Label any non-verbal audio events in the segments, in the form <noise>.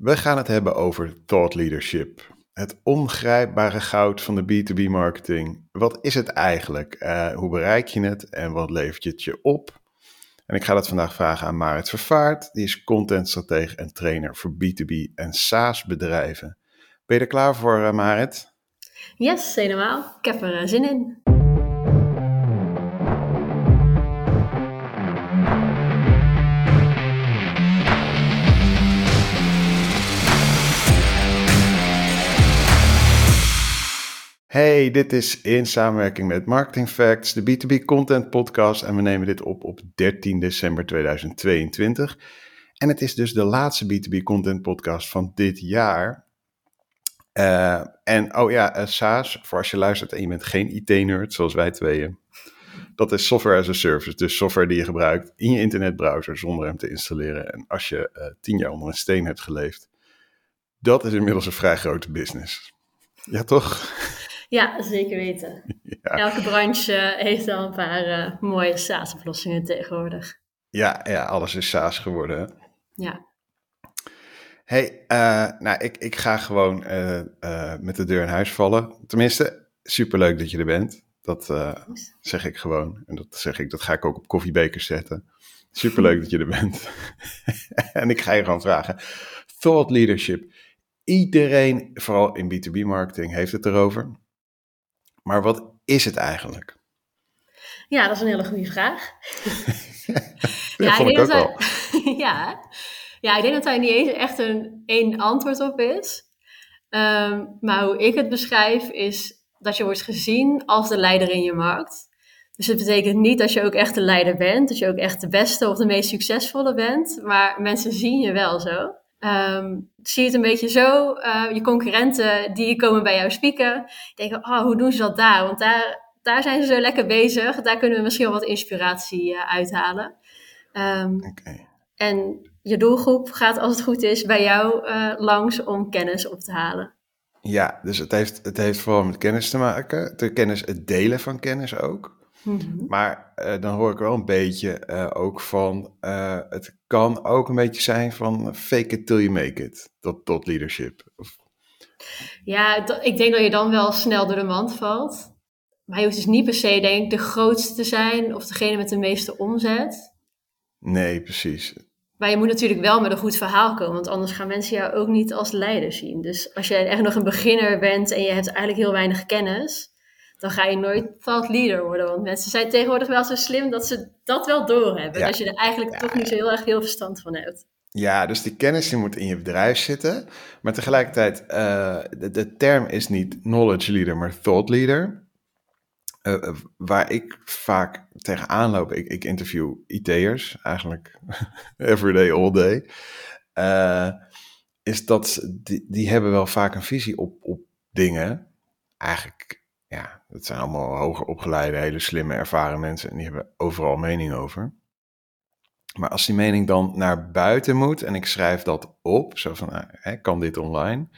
We gaan het hebben over thought leadership. Het ongrijpbare goud van de B2B marketing. Wat is het eigenlijk? Uh, hoe bereik je het en wat levert het je op? En ik ga dat vandaag vragen aan Marit Vervaart. Die is contentstratege en trainer voor B2B en SaaS bedrijven. Ben je er klaar voor, uh, Marit? Yes, helemaal. Ik heb er uh, zin in. Hey, dit is in samenwerking met Marketing Facts, de B2B Content Podcast. En we nemen dit op op 13 december 2022. En het is dus de laatste B2B Content Podcast van dit jaar. Uh, en oh ja, uh, SaaS, voor als je luistert en je bent geen IT-nerd zoals wij tweeën. Dat is software as a service, dus software die je gebruikt in je internetbrowser zonder hem te installeren. En als je uh, tien jaar onder een steen hebt geleefd, dat is inmiddels een vrij grote business. Ja, toch? Ja, zeker weten. <laughs> Ja. Elke branche heeft al een paar uh, mooie SaaS-oplossingen tegenwoordig. Ja, ja, alles is SaaS geworden. Hè? Ja. hey, uh, nou, ik, ik ga gewoon uh, met de deur in huis vallen. Tenminste, superleuk dat je er bent. Dat zeg ik gewoon. En dat zeg ik, dat ga ik ook op koffiebekers zetten. Superleuk <laughs> dat je er bent. <laughs> en ik ga je gewoon vragen. Thought leadership. Iedereen, vooral in B2B marketing, heeft het erover. Maar wat is het eigenlijk? Ja, dat is een hele goede vraag. <laughs> ja, vond ik ook wel. <laughs> ja. ja, ik denk dat daar niet eens echt een één antwoord op is. Um, maar hoe ik het beschrijf is dat je wordt gezien als de leider in je markt. Dus het betekent niet dat je ook echt de leider bent, dat je ook echt de beste of de meest succesvolle bent, maar mensen zien je wel zo. Um, zie je het een beetje zo, uh, je concurrenten die komen bij jou spieken, denken, oh, hoe doen ze dat daar? Want daar, daar zijn ze zo lekker bezig, daar kunnen we misschien wel wat inspiratie uh, uithalen. Um, okay. En je doelgroep gaat, als het goed is, bij jou uh, langs om kennis op te halen. Ja, dus het heeft, het heeft vooral met kennis te maken, de kennis, het delen van kennis ook. Mhm. Maar uh, dan hoor ik wel een beetje uh, ook van, uh, het kan ook een beetje zijn van fake it till you make it, tot, tot leadership. Of... Ja, ik denk dat je dan wel snel door de mand valt. Maar je hoeft dus niet per se, denk ik, de grootste te zijn of degene met de meeste omzet. Nee, precies. Maar je moet natuurlijk wel met een goed verhaal komen, want anders gaan mensen jou ook niet als leider zien. Dus als jij echt nog een beginner bent en je hebt eigenlijk heel weinig kennis, dan ga je nooit thought leader worden. Want mensen zijn tegenwoordig wel zo slim dat ze dat wel doorhebben. Ja. Dat je er eigenlijk toch niet zo heel erg veel verstand van hebt. Ja, dus die kennis die moet in je bedrijf zitten. Maar tegelijkertijd, uh, de, de, term is niet knowledge leader, maar thought leader. Uh, waar ik vaak tegenaan loop, ik, ik interview IT'ers eigenlijk <laughs> every day, all day. Uh, is dat die, die hebben wel vaak een visie op, op dingen. Eigenlijk ja, dat zijn allemaal hoger opgeleide, hele slimme, ervaren mensen en die hebben overal mening over. Maar als die mening dan naar buiten moet en ik schrijf dat op, zo van, nou, hè, kan dit online,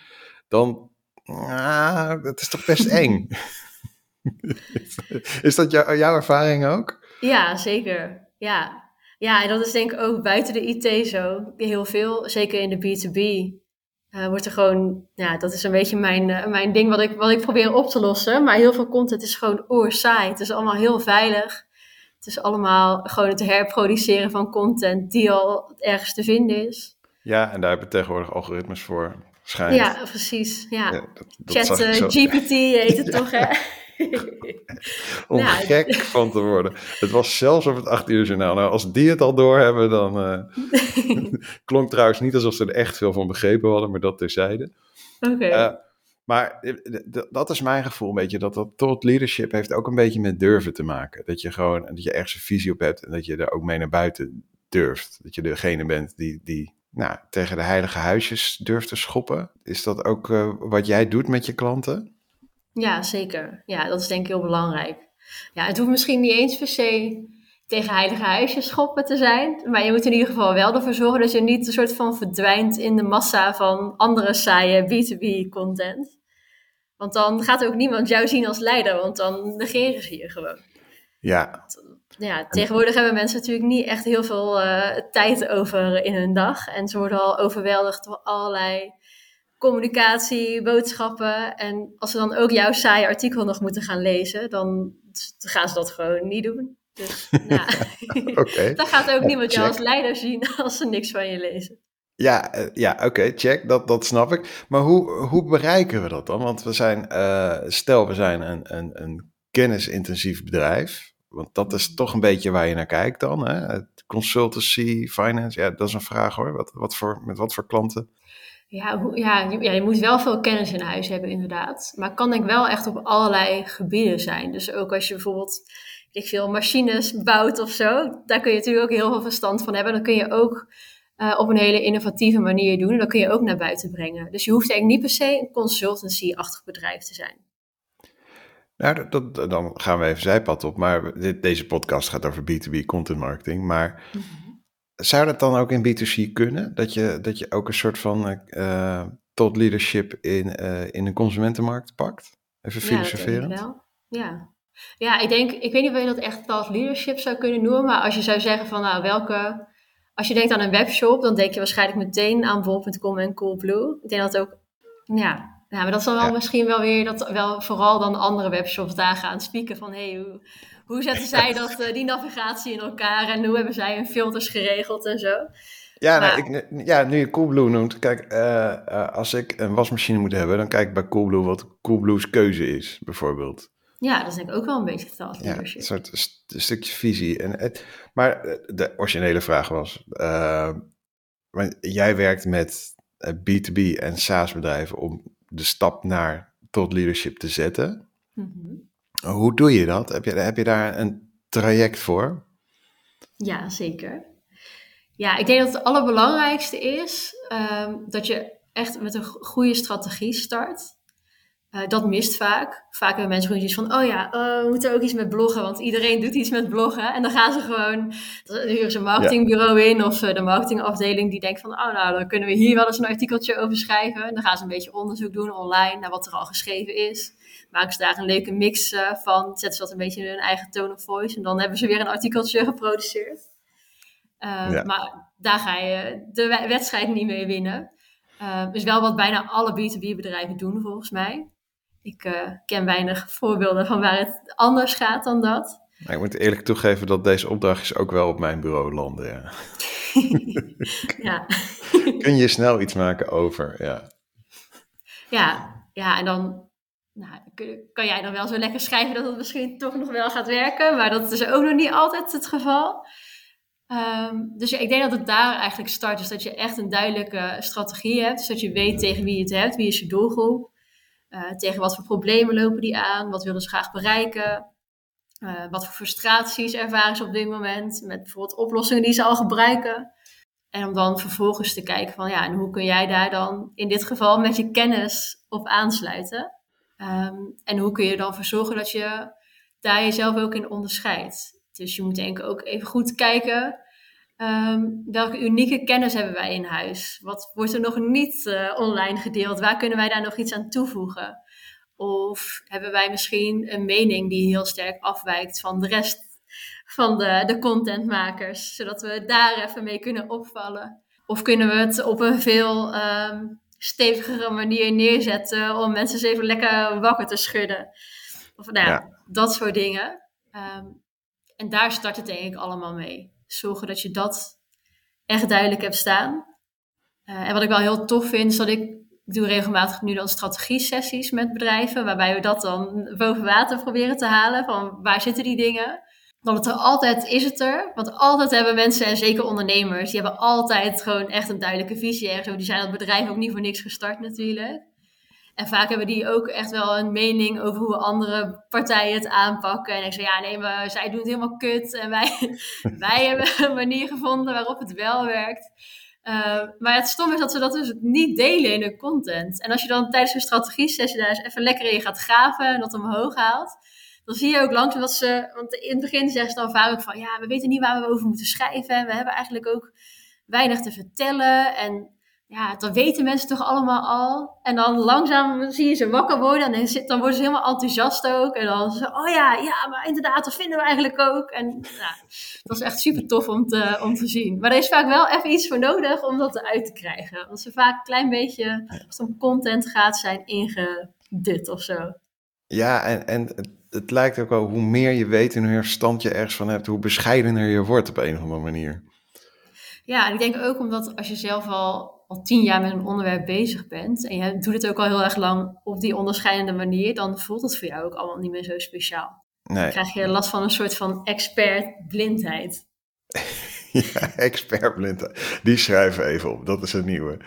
dan, ah, dat is toch best <laughs> eng. is dat jou, jouw ervaring ook? Ja, zeker. Ja. ja, en dat is denk ik ook buiten de IT zo. Heel veel, zeker in de B2B. Uh, wordt er gewoon, ja, dat is een beetje mijn, uh, mijn ding wat ik, wat ik probeer op te lossen. Maar heel veel content is gewoon oorzaai. Het is allemaal heel veilig. Het is allemaal gewoon het herproduceren van content die al ergens te vinden is. Ja, en daar hebben we tegenwoordig algoritmes voor. Schijnt. Ja, precies. Ja. ja dat, dat Chat uh, GPT heet het <laughs> toch, hè? Om nou, gek van te worden. Het was zelfs op het 8 uur journaal. Nou, als die het al doorhebben, dan uh, <laughs> klonk trouwens niet alsof ze er echt veel van begrepen hadden, maar dat terzijde. Oké. Okay. Uh, maar eh, dat is mijn gevoel een beetje, dat dat tot leadership heeft ook een beetje met durven te maken. Dat je gewoon, dat je ergens een visie op hebt en dat je er ook mee naar buiten durft. Dat je degene bent die, die nou, tegen de heilige huisjes durft te schoppen. Is dat ook uh, wat jij doet met je klanten? Ja, zeker. Ja, dat is denk ik heel belangrijk. Ja, het hoeft misschien niet eens per se tegen heilige huisjes schoppen te zijn. Maar je moet in ieder geval wel ervoor zorgen dat je niet een soort van verdwijnt in de massa van andere saaie B2B content. Want dan gaat ook niemand jou zien als leider, want dan negeren ze je gewoon. Ja, ja, tegenwoordig hebben mensen natuurlijk niet echt heel veel uh, tijd over in hun dag. En ze worden al overweldigd door allerlei communicatie, boodschappen. En als ze dan ook jouw saaie artikel nog moeten gaan lezen, dan gaan ze dat gewoon niet doen. Dus <laughs> okay. <laughs> dan gaat ook niemand jou als leider zien <laughs> als ze niks van je lezen. Ja, uh, ja oké, check, dat, dat snap ik. Maar hoe, hoe bereiken we dat dan? Want we zijn, uh, stel we zijn een, een, een kennisintensief bedrijf. Want dat is toch een beetje waar je naar kijkt dan. Hè? Consultancy, finance, ja, dat is een vraag hoor. Wat, wat voor, met wat voor klanten? Ja, hoe, ja, je, ja, je moet wel veel kennis in huis hebben inderdaad. Maar kan ik wel echt op allerlei gebieden zijn. Dus ook als je bijvoorbeeld ik veel machines bouwt of zo. Daar kun je natuurlijk ook heel veel verstand van hebben. Dan kun je ook uh, op een hele innovatieve manier doen. En dat kun je ook naar buiten brengen. Dus je hoeft eigenlijk niet per se een consultancy-achtig bedrijf te zijn. Nou, dat, dan gaan we even zijpad op. Maar dit, deze podcast gaat over B2B content marketing. Maar mhm. Zou dat dan ook in B2C kunnen? Dat je, dat je ook een soort van uh, thought leadership in, uh, in de consumentenmarkt pakt? Even filosoferend. Ja, wel. Ja. ja, ik denk, ik weet niet of je dat echt thought leadership zou kunnen noemen. Maar als je zou zeggen van nou welke... Als je denkt aan een webshop, dan denk je waarschijnlijk meteen aan bol.com en Coolblue. Ik denk dat ook, ja, ja, maar dat is dan wel misschien wel weer dat wel vooral dan andere webshops daar gaan spieken van hey, hoe, hoe zetten zij dat, uh, die navigatie in elkaar en hoe hebben zij hun filters geregeld en zo. Ja, nou, ik, ja nu je Coolblue noemt, kijk, uh, als ik een wasmachine moet hebben, dan kijk ik bij Coolblue wat Coolblue's keuze is, bijvoorbeeld. Ja, dat is denk ik ook wel een beetje thought leadership. Ja, een soort st stukje visie. En het, maar de originele vraag was, jij werkt met B2B en SaaS bedrijven om de stap naar tot leadership te zetten. Mhm. Hoe doe je dat? Heb je, heb je daar een traject voor? Ja, zeker. Ja, ik denk dat het allerbelangrijkste is um, dat je echt met een goede strategie start. Uh, dat mist vaak. Vaak hebben mensen gewoon iets van, oh ja, uh, we moeten ook iets met bloggen, want iedereen doet iets met bloggen. En dan gaan ze gewoon, dan huren ze een marketingbureau in of uh, de marketingafdeling die denkt van, oh nou, dan kunnen we hier wel eens een artikeltje over schrijven. En dan gaan ze een beetje onderzoek doen online naar wat er al geschreven is. Maken ze daar een leuke mix van, zetten ze dat een beetje in hun eigen tone of voice. En dan hebben ze weer een artikeltje <laughs> geproduceerd. Ja. Maar daar ga je de wedstrijd niet mee winnen. is wel wat bijna alle B2B bedrijven doen volgens mij. Ik uh, ken weinig voorbeelden van waar het anders gaat dan dat. ik moet eerlijk toegeven dat deze opdrachtjes ook wel op mijn bureau landen. Ja. <laughs> ja. <laughs> Kun je snel iets maken over, ja. Ja, ja en dan nou, kan jij dan wel zo lekker schrijven dat het misschien toch nog wel gaat werken. Maar dat is ook nog niet altijd het geval. Um, dus ja, ik denk dat het daar eigenlijk start. Dus dat je echt een duidelijke strategie hebt. Dus dat je weet tegen wie je het hebt, wie is je doelgroep. Uh, tegen wat voor problemen lopen die aan? Wat willen ze graag bereiken? Uh, wat voor frustraties ervaren ze op dit moment met bijvoorbeeld oplossingen die ze al gebruiken? En om dan vervolgens te kijken van ja, en hoe kun jij daar dan in dit geval met je kennis op aansluiten? Um, en hoe kun je dan voor zorgen dat je daar jezelf ook in onderscheidt? Dus je moet denk ik ook even goed kijken Um, welke unieke kennis hebben wij in huis? Wat wordt er nog niet uh, online gedeeld? Waar kunnen wij daar nog iets aan toevoegen? Of hebben wij misschien een mening die heel sterk afwijkt van de rest van de, de contentmakers, zodat we daar even mee kunnen opvallen? Of kunnen we het op een veel um, stevigere manier neerzetten om mensen eens even lekker wakker te schudden? Of nou ja, dat soort dingen. Um, en daar start het denk ik allemaal mee zorgen dat je dat echt duidelijk hebt staan. Uh, en wat ik wel heel tof vind, is dat ik, doe regelmatig nu dan strategie-sessies met bedrijven, waarbij we dat dan boven water proberen te halen, van waar zitten die dingen. Dan het er altijd is het er, want altijd hebben mensen, en zeker ondernemers, die hebben altijd gewoon echt een duidelijke visie ergens Die zijn dat bedrijf ook niet voor niks gestart natuurlijk. En vaak hebben die ook echt wel een mening over hoe andere partijen het aanpakken. En ik zeg, ja, nee, maar zij doen het helemaal kut. En wij, <laughs> wij hebben een manier gevonden waarop het wel werkt. Uh, maar het stom is dat ze dat dus niet delen in hun content. En als je dan tijdens een strategie-sessie daar eens even lekker in gaat graven en dat omhoog haalt, dan zie je ook langzaam dat ze, want in het begin zeggen ze dan vaak ook van, ja, we weten niet waar we over moeten schrijven. En we hebben eigenlijk ook weinig te vertellen. En ja, dat weten mensen toch allemaal al. En dan langzaam zie je ze wakker worden en dan, dan worden ze helemaal enthousiast ook. En dan zo, oh ja, ja, maar inderdaad, dat vinden we eigenlijk ook. En ja, dat is echt super tof om te, om te zien. Maar er is vaak wel even iets voor nodig om dat eruit te krijgen. Want ze vaak een klein beetje, als het om content gaat, zijn ingedut of zo. Ja, en, en het, lijkt ook wel, hoe meer je weet en hoe meer verstand je ergens van hebt, hoe bescheidener je wordt op een of andere manier. Ja, en ik denk ook omdat als je zelf al al tien jaar met een onderwerp bezig bent en je doet het ook al heel erg lang op die onderscheidende manier, dan voelt het voor jou ook allemaal niet meer zo speciaal. Nee. Dan krijg je last van een soort van expertblindheid. <laughs> ja, expertblindheid. Die schrijven even op, dat is het nieuwe.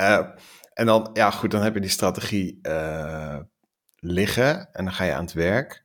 Uh, en dan, ja goed, dan heb je die strategie uh, liggen en dan ga je aan het werk.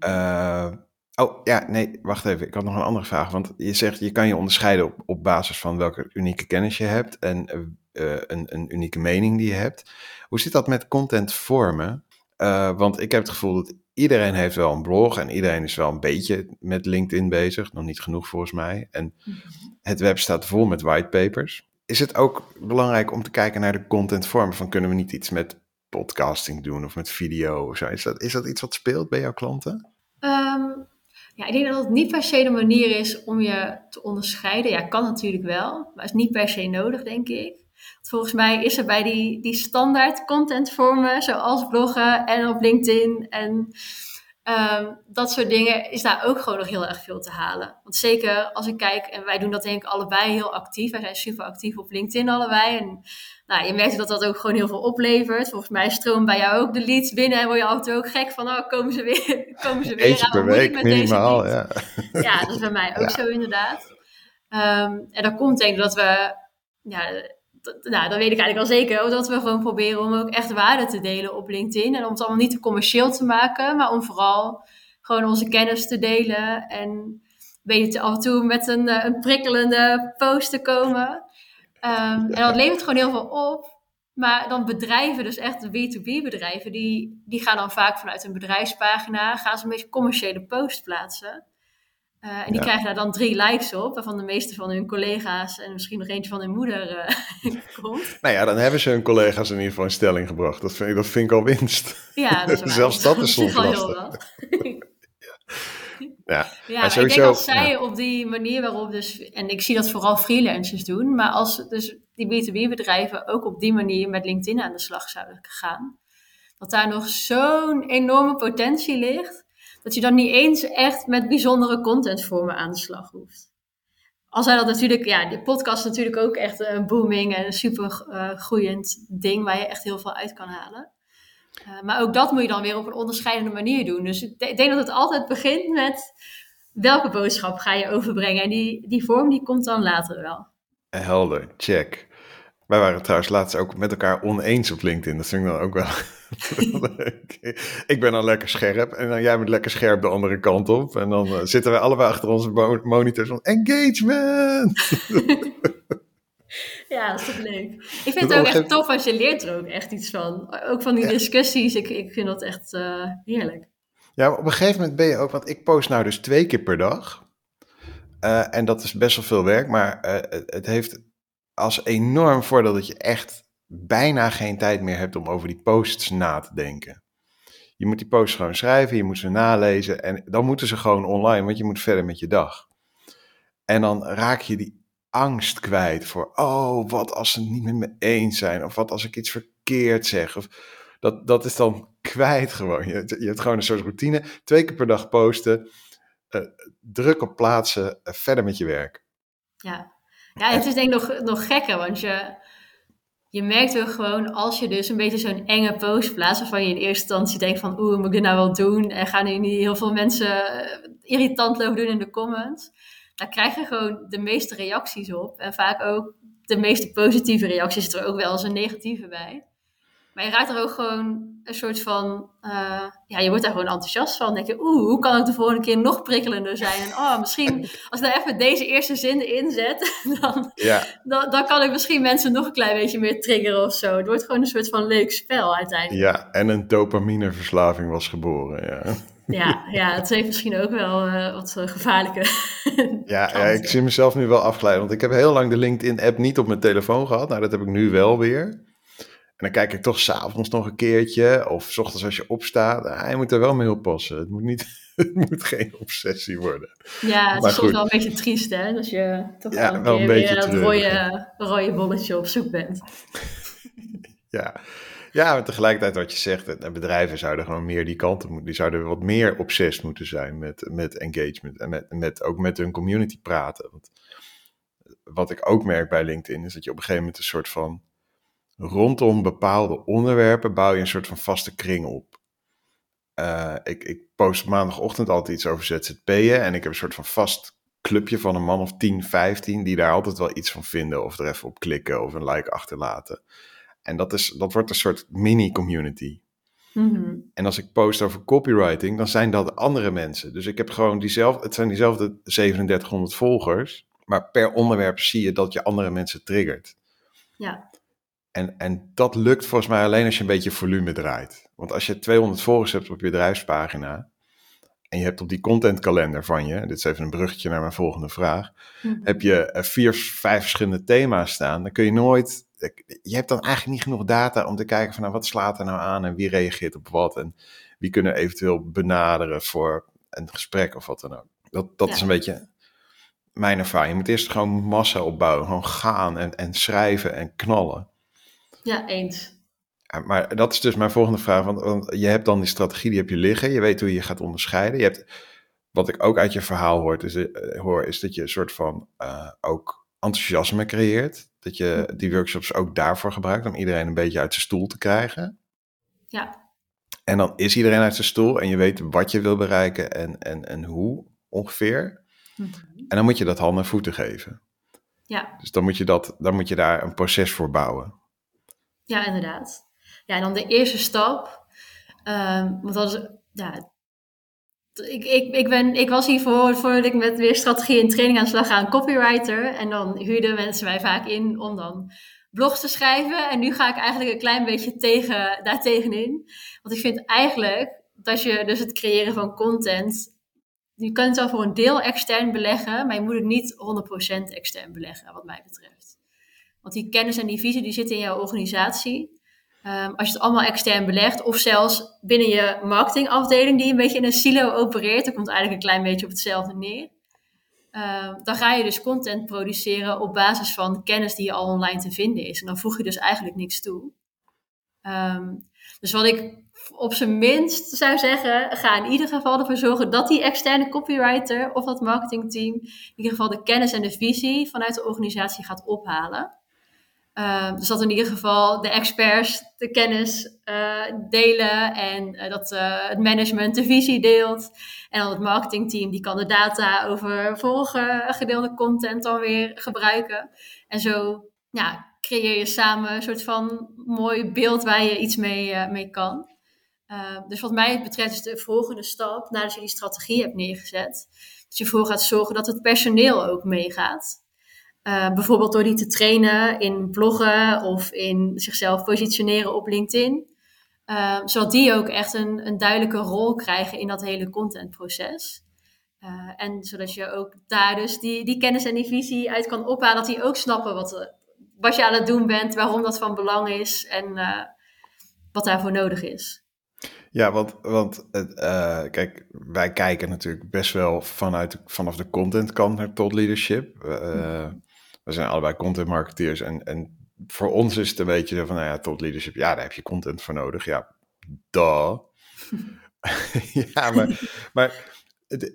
Uh, Oh ja, nee, wacht even. Ik had nog een andere vraag. Want je zegt je kan je onderscheiden op, op basis van welke unieke kennis je hebt en uh, een, een, unieke mening die je hebt. Hoe zit dat met content vormen? Uh, want ik heb het gevoel dat iedereen heeft wel een blog en iedereen is wel een beetje met LinkedIn bezig. Nog niet genoeg volgens mij. En mhm. het web staat vol met whitepapers. Is het ook belangrijk om te kijken naar de content vormen? Van kunnen we niet iets met podcasting doen of met video of zo? Is dat, is dat iets wat speelt bij jouw klanten? Um, ja, ik denk dat het niet per se de manier is om je te onderscheiden. Ja, kan natuurlijk wel, maar is niet per se nodig, denk ik. volgens mij is er bij die, die standaard contentvormen, zoals bloggen en op LinkedIn en um, dat soort dingen, is daar ook gewoon nog heel erg veel te halen. Want zeker als ik kijk, en wij doen dat denk ik allebei heel actief. Wij zijn super actief op LinkedIn allebei. En nou, je merkt dat dat ook gewoon heel veel oplevert. Volgens mij stroomt bij jou ook de leads binnen en word je toe ook gek van, oh, komen ze weer, <laughs> komen ze weer Eentje per week minimaal, ja. <laughs> Ja, dat is bij mij ook zo inderdaad. Um, en dat komt denk ik dat we, ja, nou, dat weet ik eigenlijk al zeker, dat we gewoon proberen om ook echt waarde te delen op LinkedIn. En om het allemaal niet te commercieel te maken, maar om vooral gewoon onze kennis te delen. En weet je, af en toe met een, eh, een prikkelende post te komen. Um, en dat levert gewoon heel veel op. Maar dan bedrijven, dus echt de B2B bedrijven, die, die gaan dan vaak vanuit een bedrijfspagina, gaan ze een beetje commerciële post plaatsen. Uh, en die krijgen daar dan drie likes op, waarvan de meeste van hun collega's en misschien nog eentje van hun moeder uh, <laughs> komt. Nou ja, dan hebben ze hun collega's in ieder geval in stelling gebracht. Dat vind ik, dat vind ik al winst. Ja, dat is <laughs> Zelfs dat is <laughs> soms lastig. Ja, ja sowieso, ik denk als zij op die manier waarop dus, en ik zie dat vooral freelancers doen, maar als dus die B2B-bedrijven ook op die manier met LinkedIn aan de slag zouden gaan, dat daar nog zo'n enorme potentie ligt, dat je dan niet eens echt met bijzondere contentvormen aan de slag hoeft. Al zijn dat natuurlijk, ja, de podcast is natuurlijk ook echt een booming en een super uh, groeiend ding waar je echt heel veel uit kan halen. Uh, maar ook dat moet je dan weer op een onderscheidende manier doen. Dus ik, denk dat het altijd begint met welke boodschap ga je overbrengen. En die, die vorm die komt dan later wel. Helder, check. Wij waren trouwens laatst ook met elkaar oneens op LinkedIn. Dat vind ik dan ook wel <laughs> ik ben dan lekker scherp en dan jij bent lekker scherp de andere kant op. En dan uh, zitten wij allebei achter onze monitors van engagement. <laughs> ja, dat is toch leuk. Ik vind het ook echt tof als je leert er ook echt iets van. Ook van die discussies. Ik, ik vind dat echt uh, heerlijk. Ja, op een gegeven moment ben je ook, want ik post nou dus twee keer per dag. Uh, en dat is best wel veel werk, maar het heeft als enorm voordeel dat je echt bijna geen tijd meer hebt om over die posts na te denken. Je moet die posts gewoon schrijven, je moet ze nalezen en dan moeten ze gewoon online, want je moet verder met je dag. En dan raak je die angst kwijt voor, oh, wat als ze het niet met me eens zijn, of wat als ik iets verkeerd zeg. Of, dat, dat is dan kwijt gewoon. Je, je hebt gewoon een soort routine, twee keer per dag posten, uh, druk op plaatsen, uh, verder met je werk. Ja, ja het is denk ik nog, nog gekker, want je je merkt ook gewoon als je dus een beetje zo'n enge post plaatst, waarvan je in eerste instantie denkt van oeh, moet ik dit nou wel doen? En gaan nu niet heel veel mensen eh, irritant lopen doen in de comments? Daar krijg je gewoon de meeste reacties op. En vaak ook de meeste positieve reacties, er ook wel eens een negatieve bij. Maar je raakt er ook gewoon een soort van, uh, ja, je wordt daar gewoon enthousiast van. Dan denk je, oeh, hoe kan ik de volgende keer nog prikkelender zijn? En oh, misschien als ik daar even deze eerste zin in zet, <laughs> dan, ja. dan, dan, kan ik misschien mensen nog een klein beetje meer triggeren of zo. Het wordt gewoon een soort van leuk spel uiteindelijk. Ja, en een dopamineverslaving was geboren, ja. Ja, ja, het heeft misschien ook wel uh, wat uh, gevaarlijke. <laughs> ja, ja, ik zie mezelf nu wel afgeleiden. Want ik heb heel lang de LinkedIn-app niet op mijn telefoon gehad. Nou, dat heb ik nu wel weer. En dan kijk ik toch s'avonds nog een keertje. Of s ochtends als je opstaat. Ah, je moet er wel mee oppassen. Het moet, niet, <laughs> het moet geen obsessie worden. Ja, het is soms wel een beetje triest, hè? Dat je toch ja, wel een, beetje weer dat rode, rode bolletje op zoek bent. <laughs> ja. Ja, maar tegelijkertijd wat je zegt, bedrijven zouden gewoon meer die kanten moeten, die zouden wat meer obsessief moeten zijn met, met engagement en met, met, ook met hun community praten. Want wat ik ook merk bij LinkedIn is dat je op een gegeven moment een soort van rondom bepaalde onderwerpen bouw je een soort van vaste kring op. Uh, ik, ik post maandagochtend altijd iets over ZZP'en en ik heb een soort van vast clubje van een man of 10, 15 die daar altijd wel iets van vinden of er even op klikken of een like achterlaten. En dat, is, dat wordt een soort mini-community. Mhm. En als ik post over copywriting, dan zijn dat andere mensen. Dus ik heb gewoon diezelfde, het zijn diezelfde 3700 volgers, maar per onderwerp zie je dat je andere mensen triggert. Ja. En, en dat lukt volgens mij alleen als je een beetje volume draait. Want als je 200 volgers hebt op je bedrijfspagina, en je hebt op die contentkalender van je, dit is even een bruggetje naar mijn volgende vraag, mhm. heb je eh, vier, vijf verschillende thema's staan, dan kun je nooit je hebt dan eigenlijk niet genoeg data om te kijken van nou, wat slaat er nou aan en wie reageert op wat en wie kunnen eventueel benaderen voor een gesprek of wat dan ook. Dat, dat is een beetje mijn ervaring. Je moet eerst gewoon massa opbouwen, gewoon gaan en, en schrijven en knallen. Ja, eens. maar dat is dus mijn volgende vraag, want, want, je hebt dan die strategie, die heb je liggen, je weet hoe je gaat onderscheiden. Je hebt, wat ik ook uit je verhaal hoor, is, uh, hoor, is dat je een soort van uh, ook enthousiasme creëert. Dat je die workshops ook daarvoor gebruikt, om iedereen een beetje uit zijn stoel te krijgen. Ja. En dan is iedereen uit zijn stoel en je weet wat je wil bereiken en, en, en hoe ongeveer. Mhm. En dan moet je dat handen en voeten geven. Ja. Dus dan moet, je dat, dan moet je daar een proces voor bouwen. Ja, inderdaad. Ja, en dan de eerste stap. Um, want dat is, ja, ik, ik, ik, ben, ik was hiervoor, voordat ik met weer strategie en training aan de slag ga, een copywriter. En dan huurden mensen mij vaak in om dan blogs te schrijven. En nu ga ik eigenlijk een klein beetje tegen, daar tegenin. Want ik vind eigenlijk dat je dus het creëren van content... Je kunt het wel voor een deel extern beleggen, maar je moet het niet 100% extern beleggen, wat mij betreft. Want die kennis en die visie die zitten in jouw organisatie. Um, als je het allemaal extern belegt, of zelfs binnen je marketingafdeling die een beetje in een silo opereert, dan komt eigenlijk een klein beetje op hetzelfde neer. Um, dan ga je dus content produceren op basis van kennis die al online te vinden is. En dan voeg je dus eigenlijk niks toe. Um, dus wat ik op zijn minst zou zeggen, ga in ieder geval ervoor zorgen dat die externe copywriter of dat marketingteam in ieder geval de kennis en de visie vanuit de organisatie gaat ophalen. Uh, dus dat in ieder geval de experts de kennis uh, delen en uh, dat eh, het management de visie deelt. En dan het marketingteam die kan de data over vorige gedeelde content dan weer gebruiken. En zo ja, creëer je samen een soort van mooi beeld waar je iets mee, mee kan. dus wat mij betreft is de volgende stap, nadat je die strategie hebt neergezet, dat je voor gaat zorgen dat het personeel ook meegaat. Uh, bijvoorbeeld door die te trainen in bloggen of in zichzelf positioneren op LinkedIn. Uh, zodat die ook echt een, een duidelijke rol krijgen in dat hele contentproces. Uh, en zodat je ook daar dus die, die kennis en die visie uit kan ophalen. Dat die ook snappen wat, wat je aan het doen bent, waarom dat van belang is en wat daarvoor nodig is. Ja, want, want kijk, wij kijken natuurlijk best wel vanuit, vanaf de contentkant naar tot leadership. We zijn allebei content marketeers en, en voor ons is het een beetje van, nou ja, tot leadership, ja, daar heb je content voor nodig. Ja, duh. <laughs> ja, maar, maar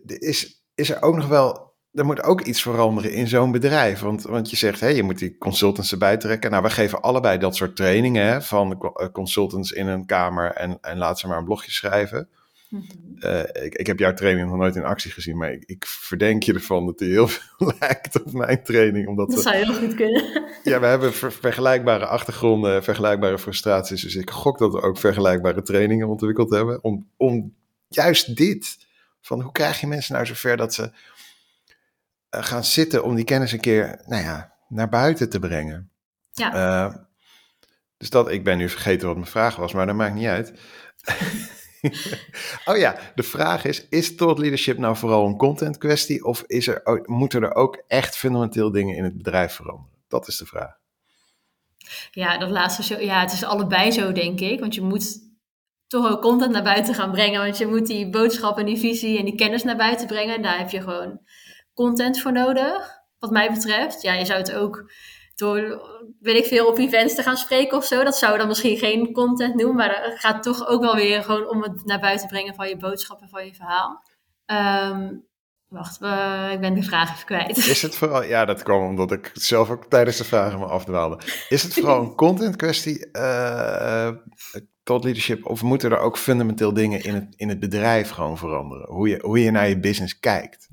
is, is er ook nog wel, er moet ook iets veranderen in zo'n bedrijf. Want, want je zegt, hé, je moet die consultants erbij trekken. Nou, we geven allebei dat soort trainingen hè, van eh, consultants in een kamer en, en laat ze maar een blogje schrijven. Uh, ik, ik, heb jouw training nog nooit in actie gezien, maar ik, ik, verdenk je ervan dat die heel <laughs> veel lijkt op mijn training. Omdat dat zou heel goed kunnen. Ja, we hebben vergelijkbare achtergronden, vergelijkbare frustraties. Dus ik gok dat we ook vergelijkbare trainingen ontwikkeld hebben. Om, om juist dit, van hoe krijg je mensen nou zover dat ze uh, gaan zitten om die kennis een keer, nou ja, naar buiten te brengen. Ja. Uh, dus dat, ik ben nu vergeten wat mijn vraag was, maar dat maakt niet uit. <laughs> <laughs> oh ja, de vraag is: is thought leadership nou vooral een content kwestie? Of is er, moeten er ook echt fundamenteel dingen in het bedrijf veranderen? Dat is de vraag. Ja, dat laatste. Ja, het is allebei zo, denk ik. Want je moet toch ook content naar buiten gaan brengen. Want je moet die boodschap en die visie en die kennis naar buiten brengen. En daar heb je gewoon content voor nodig, wat mij betreft. Ja, je zou het ook door, weet ik veel, op events te gaan spreken of zo. Dat zou dan misschien geen content noemen. Maar het gaat toch ook wel weer gewoon om het naar buiten brengen van je boodschap en van je verhaal. Ehm, wacht, eh, ik ben de vraag even kwijt. Is het vooral, ja, dat kwam omdat ik zelf ook tijdens de vragen me afdwaalde. Is het vooral een content kwestie, eh thought leadership, of moeten er ook fundamenteel dingen in het, in het bedrijf gewoon veranderen? Hoe je, hoe je naar je business kijkt.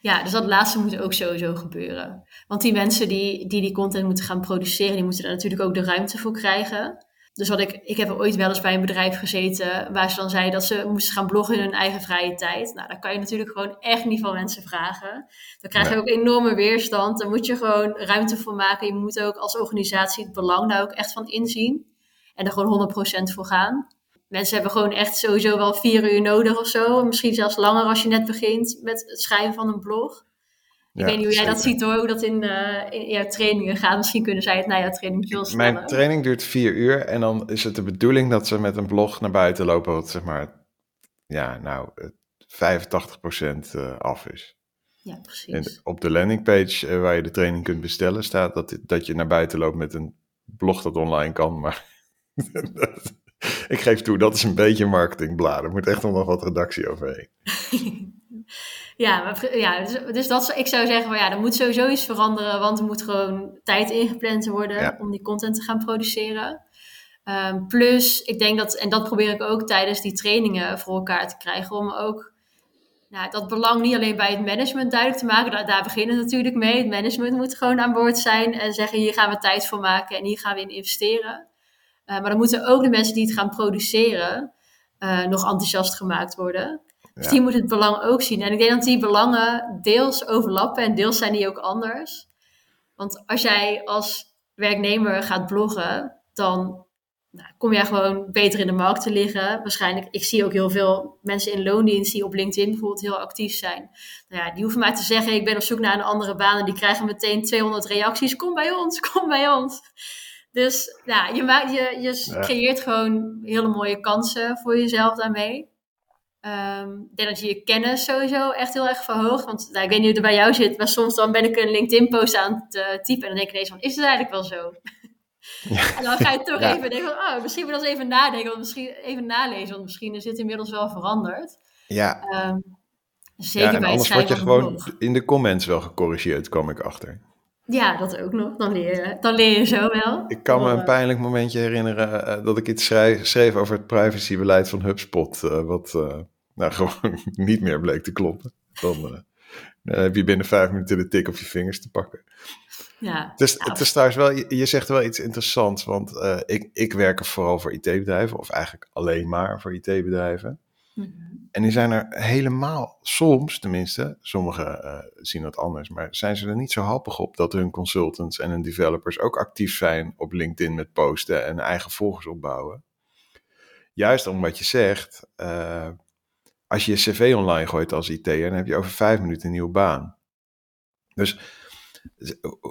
Ja, dus dat laatste moet ook sowieso gebeuren. Want die mensen die, die die content moeten gaan produceren, die moeten daar natuurlijk ook de ruimte voor krijgen. Dus wat ik, ik heb ooit wel eens bij een bedrijf gezeten waar ze dan zeiden dat ze moesten gaan bloggen in hun eigen vrije tijd. Nou, daar kan je natuurlijk gewoon echt niet van mensen vragen. Dan krijg je ook enorme weerstand. Daar moet je gewoon ruimte voor maken. Je moet ook als organisatie het belang daar ook echt van inzien. En er gewoon 100% voor gaan. Mensen hebben gewoon echt sowieso wel vier uur nodig of zo. Misschien zelfs langer als je net begint met het schrijven van een blog. Ik weet niet hoe jij dat ziet hoor, hoe dat in, in jouw trainingen gaat. Misschien kunnen zij het na jouw training veel sneller. Mijn training duurt vier uur en dan is het de bedoeling dat ze met een blog naar buiten lopen, wat zeg maar, ja, nou, eh, 85% eh, af is. Ja, En precies. op de landingpage eh, waar je de training kunt bestellen staat dat, dat je naar buiten loopt met een blog dat online kan. Maar <laughs> dat- ik geef toe, dat is een beetje marketingbladen. Er moet echt nog wat redactie overheen. <laughs> ja, maar, ja dus, dus dat, is- ik zou zeggen, van, ja, er moet sowieso iets veranderen. Want er moet gewoon tijd ingepland worden Ja. om die content te gaan produceren. Ehm, plus, ik denk dat, en dat probeer ik ook tijdens die trainingen voor elkaar te krijgen, om ook nou, dat belang niet alleen bij het management duidelijk te maken. Daar, daar beginnen we natuurlijk mee. Het management moet gewoon aan boord zijn en zeggen: hier gaan we tijd voor maken en hier gaan we in investeren. Eh, maar dan moeten ook de mensen die het gaan produceren eh, nog enthousiast gemaakt worden. Dus Ja. die moeten het belang ook zien. En ik denk dat die belangen deels overlappen en deels zijn die ook anders. Want als jij als werknemer gaat bloggen, dan nou, kom jij gewoon beter in de markt te liggen. Waarschijnlijk, ik zie ook heel veel mensen in loondienst die op LinkedIn bijvoorbeeld heel actief zijn. Nou ja, die hoeven maar te zeggen, ik ben op zoek naar een andere baan. En die krijgen meteen 200 reacties. Kom bij ons, <laughs> kom bij ons. Dus ja, je, maakt, je, je creëert gewoon hele mooie kansen voor jezelf daarmee. Ehm, ik denk dat je je kennis sowieso echt heel erg verhoogt. Want nou, ik weet niet hoe het bij jou zit, maar soms dan ben ik een LinkedIn-post aan het eh, typen. En dan denk ik ineens van, is het eigenlijk wel zo? <laughs> En dan ga je toch Ja. even denken van, oh, misschien moet ik eens even nadenken. Want misschien even nalezen, want misschien is dit inmiddels wel veranderd. Ja, Ehm, zeker ja en bij het anders word je gewoon blog. in de comments wel gecorrigeerd, kwam ik achter. Ja, dat ook nog. Dan leer je, dan leer je zo wel. Ik kan me een pijnlijk momentje herinneren eh, dat ik iets schrijf, schreef over het privacybeleid van HubSpot, eh, wat eh, nou <laughs> gewoon niet meer bleek te kloppen. Dan, eh, dan heb je binnen vijf minuten de tik op je vingers te pakken. Ja, Het is, het is trouwens wel, je, je zegt wel iets interessants, want eh, ik, ik werk vooral voor IT-bedrijven, of eigenlijk alleen maar voor IT-bedrijven. Mhm. En die zijn er helemaal, soms tenminste, sommigen eh, zien dat anders, maar zijn ze er niet zo happig op dat hun consultants en hun developers ook actief zijn op LinkedIn met posten en eigen volgers opbouwen. Juist omdat je zegt, eh, als je je cv online gooit als IT'er, dan heb je over vijf minuten een nieuwe baan. Dus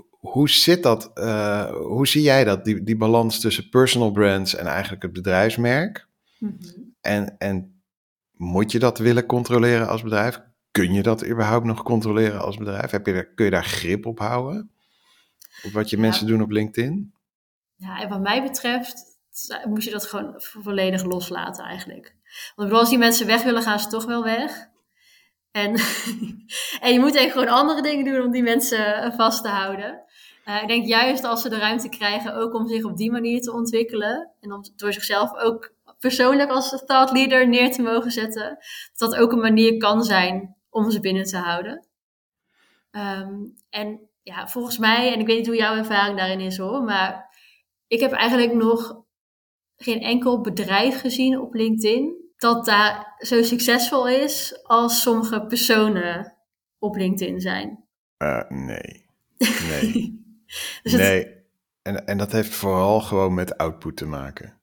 hoe zit dat, eh, hoe zie jij dat, die, die balans tussen personal brands en eigenlijk het bedrijfsmerk? Mhm. En, en moet je dat willen controleren als bedrijf? Kun je dat überhaupt nog controleren als bedrijf? Heb je daar, kun je daar grip op houden? Op wat je Ja. mensen doen op LinkedIn? Ja, en wat mij betreft moet je dat gewoon volledig loslaten eigenlijk. Want als die mensen weg willen, gaan ze toch wel weg. En, <laughs> en je moet eigenlijk gewoon andere dingen doen om die mensen eh, vast te houden. Eh, ik denk juist als ze de ruimte krijgen ook om zich op die manier te ontwikkelen. En om door zichzelf ook persoonlijk als thought leader neer te mogen zetten. Dat dat ook een manier kan zijn om ze binnen te houden. Ehm, en ja, volgens mij, en ik weet niet hoe jouw ervaring daarin is hoor, maar ik heb eigenlijk nog geen enkel bedrijf gezien op LinkedIn dat daar zo succesvol is als sommige personen op LinkedIn zijn. Eh, nee. Nee. <laughs> Dus het- nee. En, en dat heeft vooral gewoon met output te maken.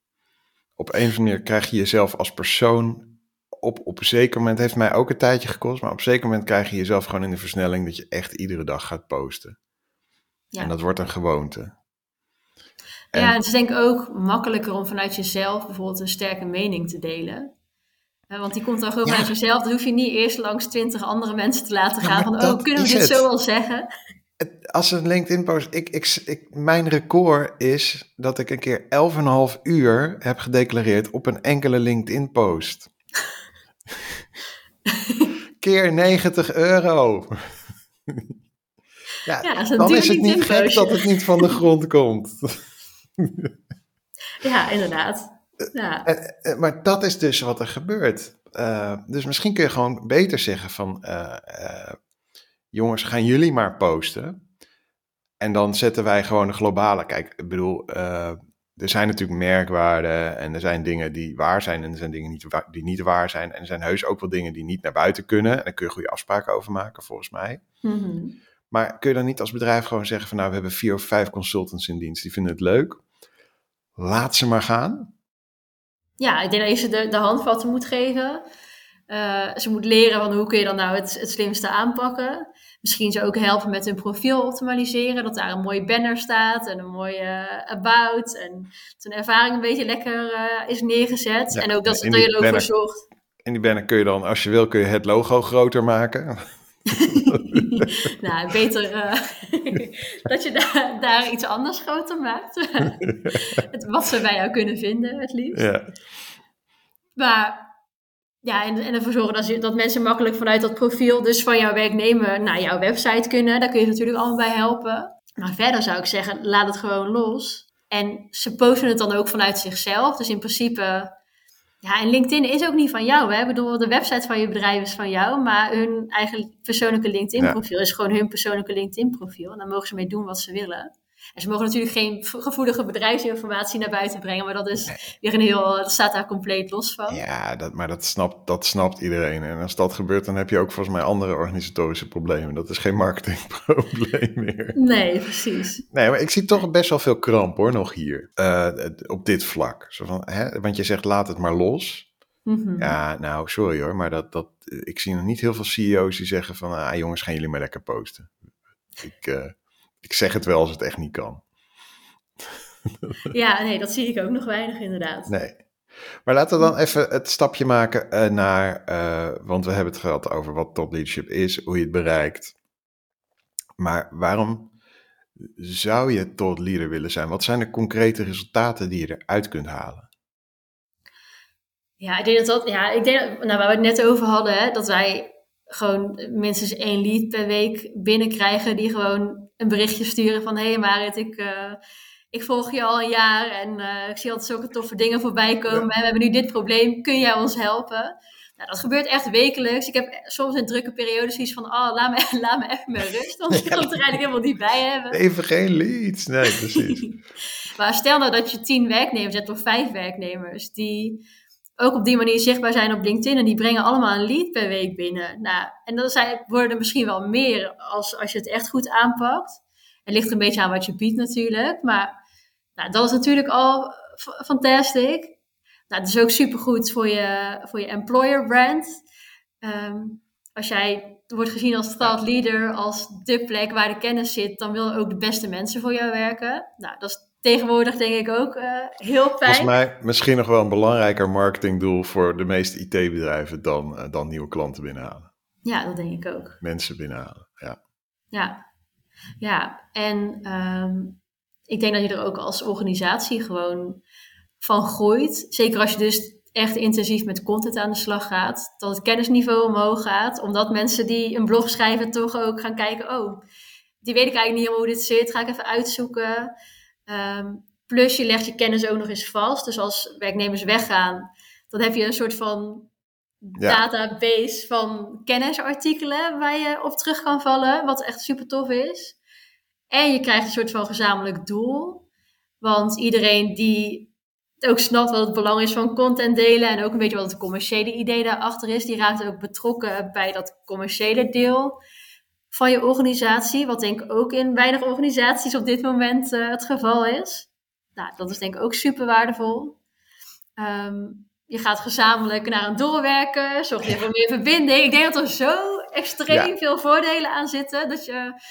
Op een of andere manier krijg je jezelf als persoon op, op een zeker moment, heeft mij ook een tijdje gekost, maar op een zeker moment krijg je jezelf gewoon in de versnelling dat je echt iedere dag gaat posten. Ja. En dat wordt een gewoonte. En, ja, het is denk ik ook makkelijker om vanuit jezelf bijvoorbeeld een sterke mening te delen. want die komt dan gewoon vanuit jezelf. Dan hoef je niet eerst langs twintig andere mensen te laten gaan. van, oh, kunnen we dit zo wel zeggen? Als een LinkedIn-post. Ik, ik, ik, mijn record is dat ik een keer 11,5 uur heb gedeclareerd op een enkele LinkedIn-post. <laughs> keer 90 euro. ja, ja dan is het niet gek dat het niet van de grond komt. <laughs> ja, inderdaad. Ja. Eh, eh, maar dat is dus wat er gebeurt. Uh, dus misschien kun je gewoon beter zeggen van... Uh, jongens, gaan jullie maar posten. En dan zetten wij gewoon een globale... Kijk, ik bedoel, er zijn natuurlijk merkwaarden en er zijn dingen die waar zijn en er zijn dingen die niet waar zijn. En er zijn heus ook wel dingen die niet naar buiten kunnen. En daar kun je goede afspraken over maken, volgens mij. Mhm. Maar kun je dan niet als bedrijf gewoon zeggen van nou, we hebben vier of vijf consultants in dienst, die vinden het leuk. Laat ze maar gaan. Ja, ik denk dat je ze de, de handvatten moet geven. Uh, ze moet leren van hoe kun je dan nou het, het slimste aanpakken. Misschien ze ook helpen met hun profiel optimaliseren. Dat daar een mooie banner staat en een mooie uh, about. En dat hun ervaring een beetje lekker uh, is neergezet. en ook dat, je er ook voor zorgt. In die banner kun je dan, als je wil, kun je het logo groter maken. <laughs> nou, beter uh, <laughs> dat je daar, daar iets anders groter maakt. <laughs> wat ze bij jou kunnen vinden, het liefst. Ja. Maar ja, en, en ervoor zorgen dat, je, dat mensen makkelijk vanuit dat profiel, dus van jouw werknemer, naar jouw website kunnen. Daar kun je natuurlijk allemaal bij helpen. Maar verder zou ik zeggen, laat het gewoon los. En ze posten het dan ook vanuit zichzelf. Dus in principe, ja, en LinkedIn is ook niet van jou. Hè? Ik bedoel, de website van je bedrijf is van jou, maar hun eigen persoonlijke LinkedIn-profiel is gewoon hun persoonlijke LinkedIn-profiel. En daar mogen ze mee doen wat ze willen. En ze mogen natuurlijk geen gevoelige bedrijfsinformatie naar buiten brengen, maar dat is weer een heel, dat staat daar compleet los van. Ja, dat, maar dat snapt, dat snapt iedereen. En als dat gebeurt, dan heb je ook volgens mij andere organisatorische problemen. Dat is geen marketingprobleem <laughs> meer. Nee, precies. Nee, maar ik zie toch best wel veel kramp hoor, nog hier, uh, op dit vlak. Zo van, hè? Want je zegt, laat het maar los. Mhm. Ja, nou, sorry hoor, maar dat, dat, ik zie nog niet heel veel CEO's die zeggen van, ah jongens, gaan jullie maar lekker posten. Ik, uh, ik zeg het wel als het echt niet kan. Ja, nee, dat zie ik ook nog weinig inderdaad. Nee. Maar laten we dan even het stapje maken uh, naar, uh, want we hebben het gehad over wat top leadership is, hoe je het bereikt. Maar waarom zou je tot leader willen zijn? Wat zijn de concrete resultaten die je eruit kunt halen? Ja, ik denk dat dat, ja, ik denk, nou, waar we het net over hadden, hè, dat wij gewoon minstens één lead per week binnenkrijgen die gewoon een berichtje sturen van hé hey Marit, ik, uh, ik volg je al een jaar en uh, ik zie altijd zulke toffe dingen voorbij komen. En we hebben nu dit probleem, kun jij ons helpen? Nou, dat gebeurt echt wekelijks. Ik heb soms in drukke periodes zoiets van, oh, laat me, <laughs> laat me even met rust, want ik kan het er eigenlijk helemaal niet bij hebben. Even geen leads, nee, precies. <laughs> maar stel nou dat je tien werknemers hebt of vijf werknemers die ook op die manier zichtbaar zijn op LinkedIn. En die brengen allemaal een lead per week binnen. Nou, en dat zijn, worden er misschien wel meer als, als je het echt goed aanpakt. Het ligt een beetje aan wat je biedt natuurlijk. Maar nou, dat is natuurlijk al fantastisch. Nou, het is ook supergoed voor je, voor je employer brand. Ehm, als jij wordt gezien als thought leader, als de plek waar de kennis zit, dan willen ook de beste mensen voor jou werken. Nou, dat is tegenwoordig denk ik ook uh, heel fijn. Volgens mij misschien nog wel een belangrijker marketingdoel voor de meeste IT-bedrijven dan, uh, dan nieuwe klanten binnenhalen. Ja, dat denk ik ook. Mensen binnenhalen, ja. Ja, ja. en um, ik denk dat je er ook als organisatie gewoon van groeit. Zeker als je dus echt intensief met content aan de slag gaat. Dat het kennisniveau omhoog gaat. Omdat mensen die een blog schrijven toch ook gaan kijken... oh, die weet ik eigenlijk niet helemaal hoe dit zit. Ga ik even uitzoeken. Ehm, plus je legt je kennis ook nog eens vast. Dus als werknemers weggaan, dan heb je een soort van database van kennisartikelen waar je op terug kan vallen. Wat echt super tof is. En je krijgt een soort van gezamenlijk doel. Want iedereen die ook snapt wat het belang is van content delen en ook een beetje wat het commerciële idee daarachter is, die raakt ook betrokken bij dat commerciële deel van je organisatie, wat denk ik ook in weinig organisaties op dit moment uh, het geval is. Nou, dat is denk ik ook super waardevol. Ehm, je gaat gezamenlijk naar een doorwerken, zorg je voor meer verbinding. Ik denk dat er zo extreem veel voordelen aan zitten, dat je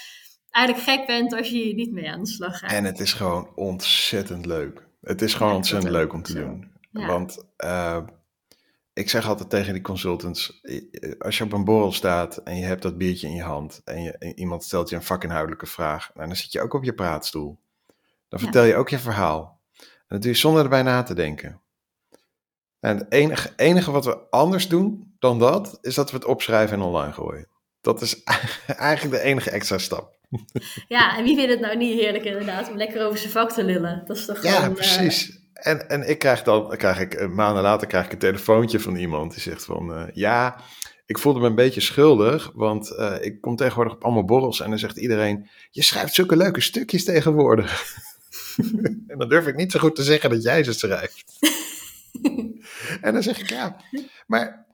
eigenlijk gek bent als je hier niet mee aan de slag gaat. En het is gewoon ontzettend leuk. Het is gewoon ontzettend leuk om te doen. Want uh, ik zeg altijd tegen die consultants, als je op een borrel staat en je hebt dat biertje in je hand en, je, iemand stelt je een vakinhoudelijke vraag, nou, dan zit je ook op je praatstoel. Dan vertel je ook je verhaal. En dat doe je zonder erbij na te denken. En het enige, enige wat we anders doen dan dat, is dat we het opschrijven en online gooien. Dat is <laughs> eigenlijk de enige extra stap. Ja, en wie vindt het nou niet heerlijk inderdaad om lekker over zijn vak te lullen? Dat is toch gewoon... Ja, eh, precies. En, en ik krijg dan, krijg ik, eh, maanden later krijg ik een telefoontje van iemand die zegt van, uh, ja, ik voelde me een beetje schuldig, want uh, ik kom tegenwoordig op allemaal borrels en dan zegt iedereen, je schrijft zulke leuke stukjes tegenwoordig. <laughs> en dan durf ik niet zo goed te zeggen dat jij ze schrijft. <laughs> en dan zeg ik, ja, maar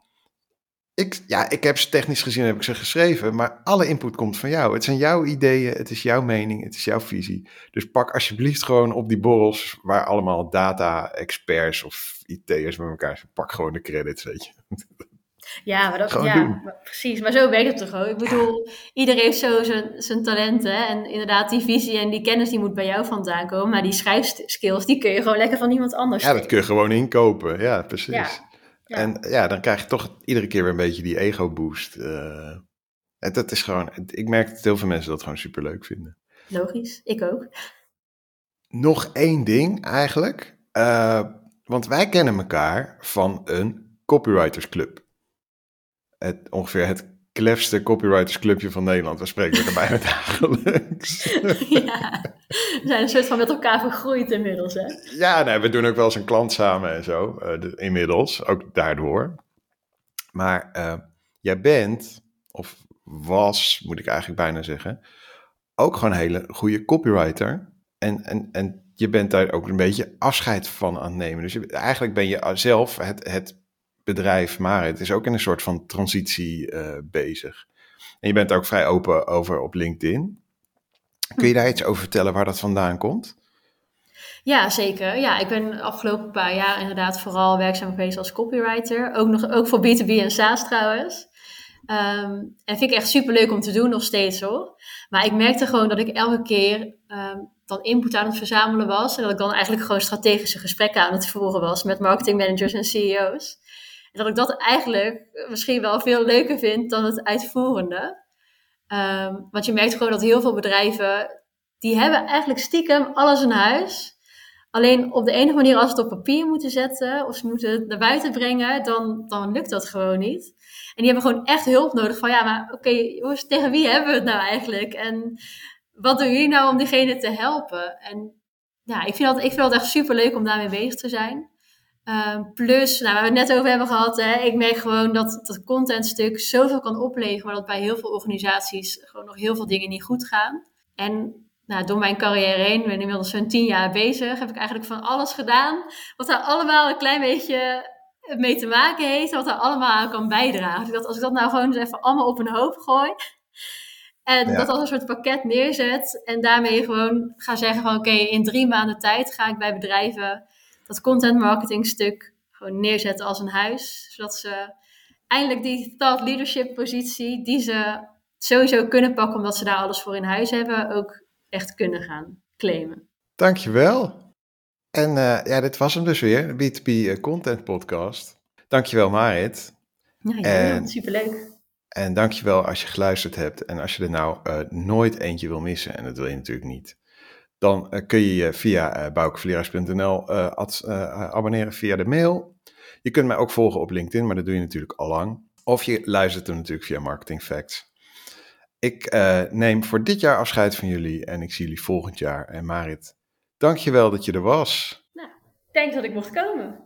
ik, ja, ik heb ze technisch gezien heb ik ze geschreven, maar alle input komt van jou. Het zijn jouw ideeën, het is jouw mening, het is jouw visie. Dus pak alsjeblieft gewoon op die borrels waar allemaal data-experts of IT'ers met elkaar zijn. Pak gewoon de credits, weet je. Ja, maar dat, ja precies. Maar zo werkt het toch ook? Ik bedoel, iedereen heeft zo zijn, zijn talenten. En inderdaad, die visie en die kennis die moet bij jou vandaan komen. Maar die schrijfskills, die kun je gewoon lekker van iemand anders Ja, dat kun je gewoon inkopen. Ja, precies. Ja. En ja, dan krijg je toch iedere keer weer een beetje die ego-boost. Uh, het, is gewoon, ik merk dat heel veel mensen dat gewoon super leuk vinden. Logisch, ik ook. Nog één ding eigenlijk. Uh, want wij kennen elkaar van een copywritersclub. Het, ongeveer het klefste copywritersclubje van Nederland. We spreken er bijna <laughs> dagelijks. ja, we zijn een soort van met elkaar vergroeid inmiddels, hè? Ja, nee, we doen ook wel eens een klant samen en zo, uh, inmiddels, ook daardoor. Maar uh, jij bent, of was, moet ik eigenlijk bijna zeggen, ook gewoon een hele goede copywriter. En, en, en je bent daar ook een beetje afscheid van aan het nemen. Dus je, eigenlijk ben je zelf het, het bedrijf maar het is ook in een soort van transitie uh, bezig. En je bent ook vrij open over op LinkedIn. Kun je daar iets over vertellen waar dat vandaan komt? Ja, zeker. Ja, ik ben de afgelopen paar jaar inderdaad vooral werkzaam geweest als copywriter. Ook, nog, ook voor B2B en SaaS trouwens. Um, en vind ik echt super leuk om te doen, nog steeds hoor. Maar ik merkte gewoon dat ik elke keer um, dan input aan het verzamelen was. En dat ik dan eigenlijk gewoon strategische gesprekken aan het voeren was met marketingmanagers en CEO's. Dat ik dat eigenlijk misschien wel veel leuker vind dan het uitvoerende. Um, want je merkt gewoon dat heel veel bedrijven, die hebben eigenlijk stiekem alles in huis. Alleen op de enige manier als ze het op papier moeten zetten of ze moeten het naar buiten brengen, dan, dan lukt dat gewoon niet. En die hebben gewoon echt hulp nodig van, ja, maar oké, tegen wie hebben we het nou eigenlijk? En wat doen jullie nou om diegene te helpen? En ja, ik vind dat, ik vind dat echt super leuk om daarmee bezig te zijn. Uh, plus, nou, waar we het net over hebben gehad, hè, ik merk gewoon dat dat contentstuk zoveel kan opleveren, maar dat bij heel veel organisaties gewoon nog heel veel dingen niet goed gaan. En nou, door mijn carrière heen, ik ben inmiddels zo'n tien jaar bezig, heb ik eigenlijk van alles gedaan, wat daar allemaal een klein beetje mee te maken heeft, wat daar allemaal aan kan bijdragen. Dus dat als ik dat nou gewoon eens even allemaal op een hoop gooi, en dat als een soort pakket neerzet en daarmee gewoon ga zeggen van oké, in drie maanden tijd ga ik bij bedrijven dat content marketing stuk gewoon neerzetten als een huis. Zodat ze eindelijk die thought leadership positie die ze sowieso kunnen pakken omdat ze daar alles voor in huis hebben, ook echt kunnen gaan claimen. Dankjewel. En uh, ja, dit was hem dus weer, de B2B eh, Content Podcast. Dankjewel Marit. Ja, ja en, superleuk. En dankjewel als je geluisterd hebt en als je er nou uh, nooit eentje wil missen, en dat wil je natuurlijk niet, dan uh, kun je je via uh, abonneren via de mail. Je kunt mij ook volgen op LinkedIn, maar dat doe je natuurlijk al lang. Of je luistert er natuurlijk via Marketing Facts. Ik neem voor dit jaar afscheid van jullie en ik zie jullie volgend jaar. En Marit, dankjewel dat je er was. Nou, denk dat ik mocht komen.